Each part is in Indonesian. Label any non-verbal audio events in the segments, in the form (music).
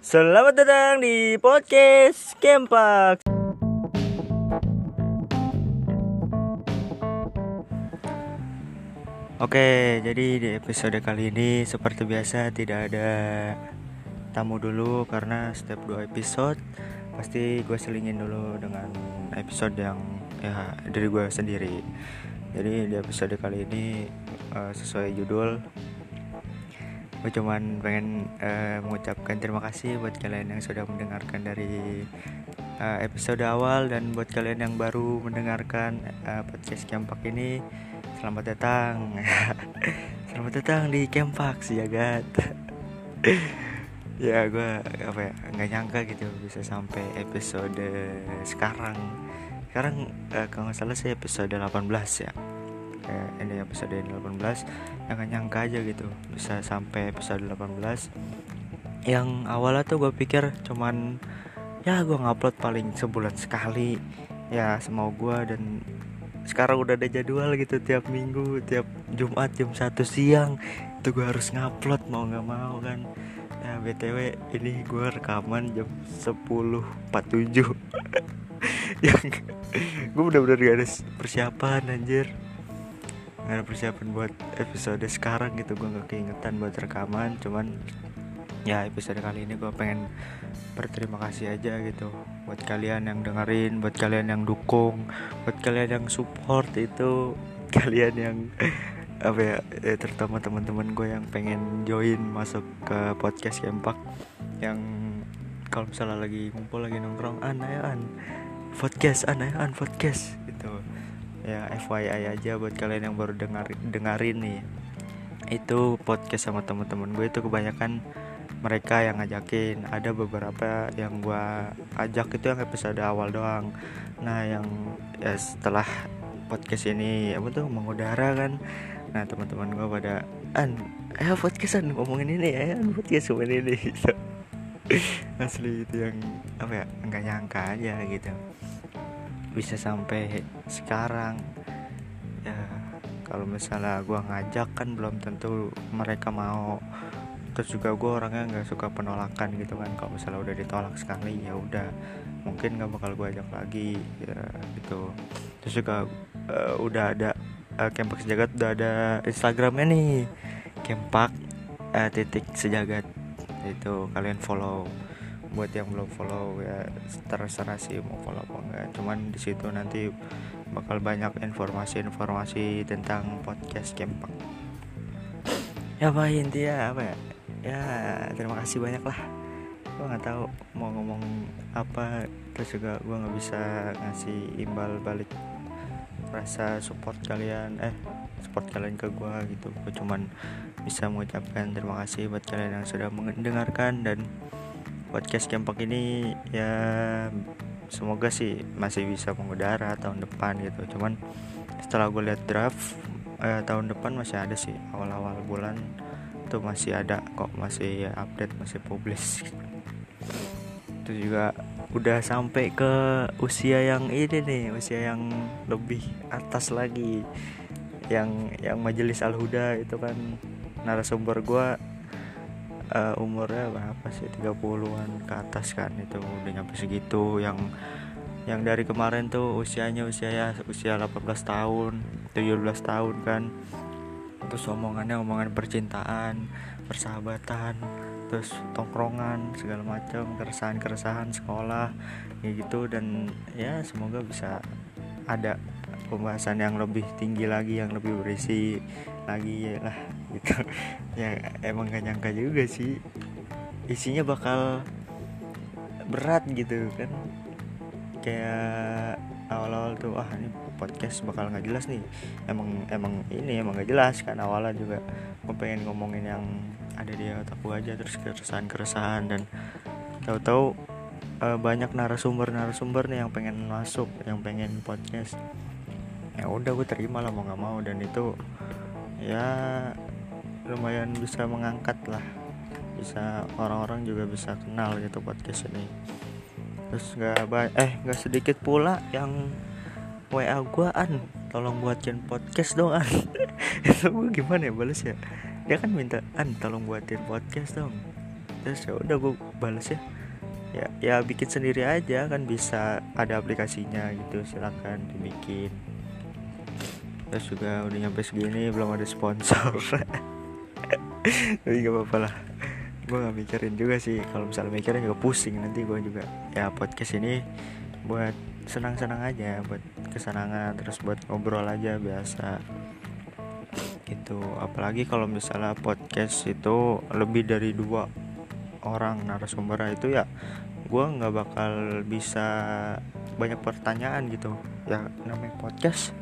Selamat datang di podcast Kempak. Oke, jadi di episode kali ini seperti biasa tidak ada tamu dulu karena setiap dua episode pasti gue selingin dulu dengan episode yang ya dari gue sendiri. Jadi di episode kali ini uh, sesuai judul gue cuman pengen uh, mengucapkan terima kasih buat kalian yang sudah mendengarkan dari uh, episode awal dan buat kalian yang baru mendengarkan uh, podcast Kempak ini selamat datang. (laughs) Selamat datang di Kempak si jagat (laughs) ya gue apa ya nggak nyangka gitu bisa sampai episode sekarang. Sekarang uh, kalau nggak salah sih episode 18 ya kayak ini episode 18 yang gak nyangka aja gitu bisa sampai episode 18 yang awalnya tuh gue pikir cuman ya gue ngupload paling sebulan sekali ya semau gue dan sekarang udah ada jadwal gitu tiap minggu tiap Jumat jam satu siang itu gue harus ngupload mau nggak mau kan. Ya btw ini gue rekaman jam 10.47 (laughs) yang gue bener-bener gak ada persiapan anjir gak ada persiapan buat episode sekarang gitu. Gue nggak keingetan buat rekaman cuman ya episode kali ini gue pengen berterima kasih aja gitu. Buat kalian yang dengerin buat kalian yang dukung buat kalian yang support itu (laughs) kalian yang apa ya, ya terutama teman-teman gue yang pengen join masuk ke podcast Kempak yang kalau misalnya lagi ngumpul lagi nongkrong an ayo an podcast an ayo an podcast gitu ya FYI aja buat kalian yang baru dengar dengerin nih. Itu podcast sama teman-teman gue itu kebanyakan mereka yang ngajakin. Ada beberapa yang gua ajak itu yang episode awal doang. Nah yang ya setelah podcast ini apa tuh mengudara kan. Nah teman-teman gua pada an eh podcastan ngomongin ini ya an podcast ngomongin ini (laughs) gitu. asli itu yang apa ya nggak nyangka aja gitu bisa sampai sekarang. Ya kalau misalnya gua ngajak kan belum tentu mereka mau. Terus juga gue orangnya nggak suka penolakan gitu kan. Kalau misalnya udah ditolak sekali ya udah. Mungkin nggak bakal gue ajak lagi ya gitu. Terus juga uh, udah ada uh, Kempak Sejagat udah ada Instagramnya nih. Kempak uh, titik Sejagat. Itu kalian follow buat yang belum follow ya terserah sih mau follow apa enggak. Cuman di situ nanti bakal banyak informasi-informasi tentang podcast Kempak ya apa intinya apa ya? Ya terima kasih banyak lah. Gue nggak tahu mau ngomong apa terus juga gue nggak bisa ngasih imbal balik rasa support kalian eh support kalian ke gue gitu. Gue cuman bisa mengucapkan terima kasih buat kalian yang sudah mendengarkan dan podcast Kempak ini ya semoga sih masih bisa mengudara tahun depan gitu. Cuman setelah gue lihat draft eh, tahun depan masih ada sih awal-awal bulan itu masih ada kok masih update masih publish itu juga udah sampai ke usia yang ini nih usia yang lebih atas lagi. Yang yang majelis al huda itu kan narasumber gue uh, umurnya berapa sih? 30-an ke atas kan itu udah nyampe segitu. Yang yang dari kemarin tuh usianya usia ya usia 18 tahun 17 tahun kan. Terus omongannya omongan percintaan persahabatan terus tongkrongan segala macam keresahan keresahan sekolah kayak gitu. Dan ya semoga bisa ada pembahasan yang lebih tinggi lagi yang lebih berisi lagi ya lah gitu. Ya emang gak nyangka juga sih. Isinya bakal berat gitu kan. Kayak awal-awal tuh ah ini podcast bakal nggak jelas nih. Emang emang ini emang nggak jelas kan awalnya juga gue pengen ngomongin yang ada di otak gue aja terus keresahan keresahan dan tahu-tahu uh, banyak narasumber narasumber nih yang pengen masuk yang pengen podcast. Ya udah gue terima lah mau nggak mau dan itu ya lumayan bisa mengangkat lah. Bisa orang-orang juga bisa kenal gitu podcast ini. Terus nggak eh nggak sedikit pula yang WA gue an. Tolong buatin podcast dong an. (laughs) Itu gue gimana ya balas ya? Dia kan minta an tolong buatin podcast dong. Terus ya udah gue balas ya. Ya ya bikin sendiri aja kan bisa ada aplikasinya gitu silakan dibikin. Terus juga udah nyampe segini belum ada sponsor (laughs) tapi gak apa-apa lah. Gue gak mikirin juga sih. Kalau misalnya mikirin juga pusing nanti gue juga. Ya podcast ini buat senang-senang aja buat kesenangan terus buat ngobrol aja biasa. Gitu. Apalagi kalau misalnya podcast itu lebih dari dua orang narasumber itu ya gue nggak bakal bisa banyak pertanyaan gitu. Ya namanya podcast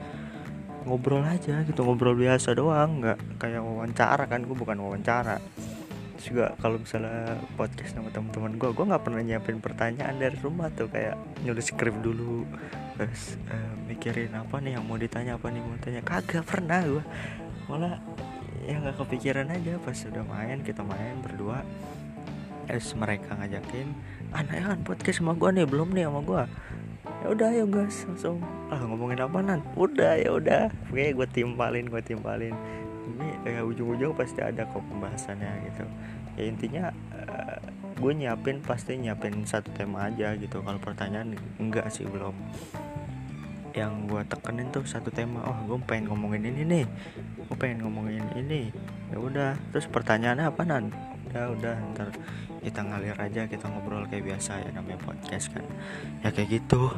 ngobrol aja gitu ngobrol biasa doang nggak kayak wawancara kan gue bukan wawancara. Juga kalau misalnya podcast sama teman-teman gue gue nggak pernah nyiapin pertanyaan dari rumah tuh kayak nulis skrip dulu terus uh, mikirin apa nih yang mau ditanya apa nih mau tanya kagak pernah gue malah ya nggak kepikiran aja pas sudah main kita main berdua. Terus mereka ngajakin anak kan podcast sama gue nih belum nih sama gue ya udah ayo guys langsung. Ah ngomongin apa nan? Udah ya udah. Oke gue timpalin gue timpalin. Ini kayak ujung-ujung pasti ada kok pembahasannya gitu. Ya intinya uh, eh, gue nyiapin pasti nyiapin satu tema aja gitu. Kalau pertanyaan enggak sih belum. Yang gue tekenin tuh satu tema. Oh gue pengen ngomongin ini nih. Gue pengen ngomongin ini. Ya udah. Terus pertanyaannya apa nan ya udah ntar kita ngalir aja kita ngobrol kayak biasa ya namanya podcast kan. Ya kayak gitu.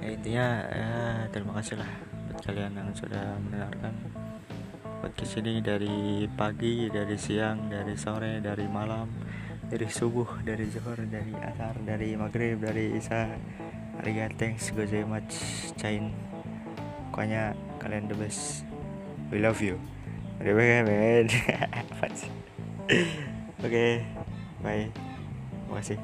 Ya intinya ya terima kasih lah buat kalian yang sudah mendengarkan podcast ini dari pagi dari siang dari sore dari malam dari subuh dari zuhur dari asar dari maghrib dari isya. Ariga thanks go very much Chain. Pokoknya kalian the best. We love you. Bye bye man (laughs) oke bye. Makasih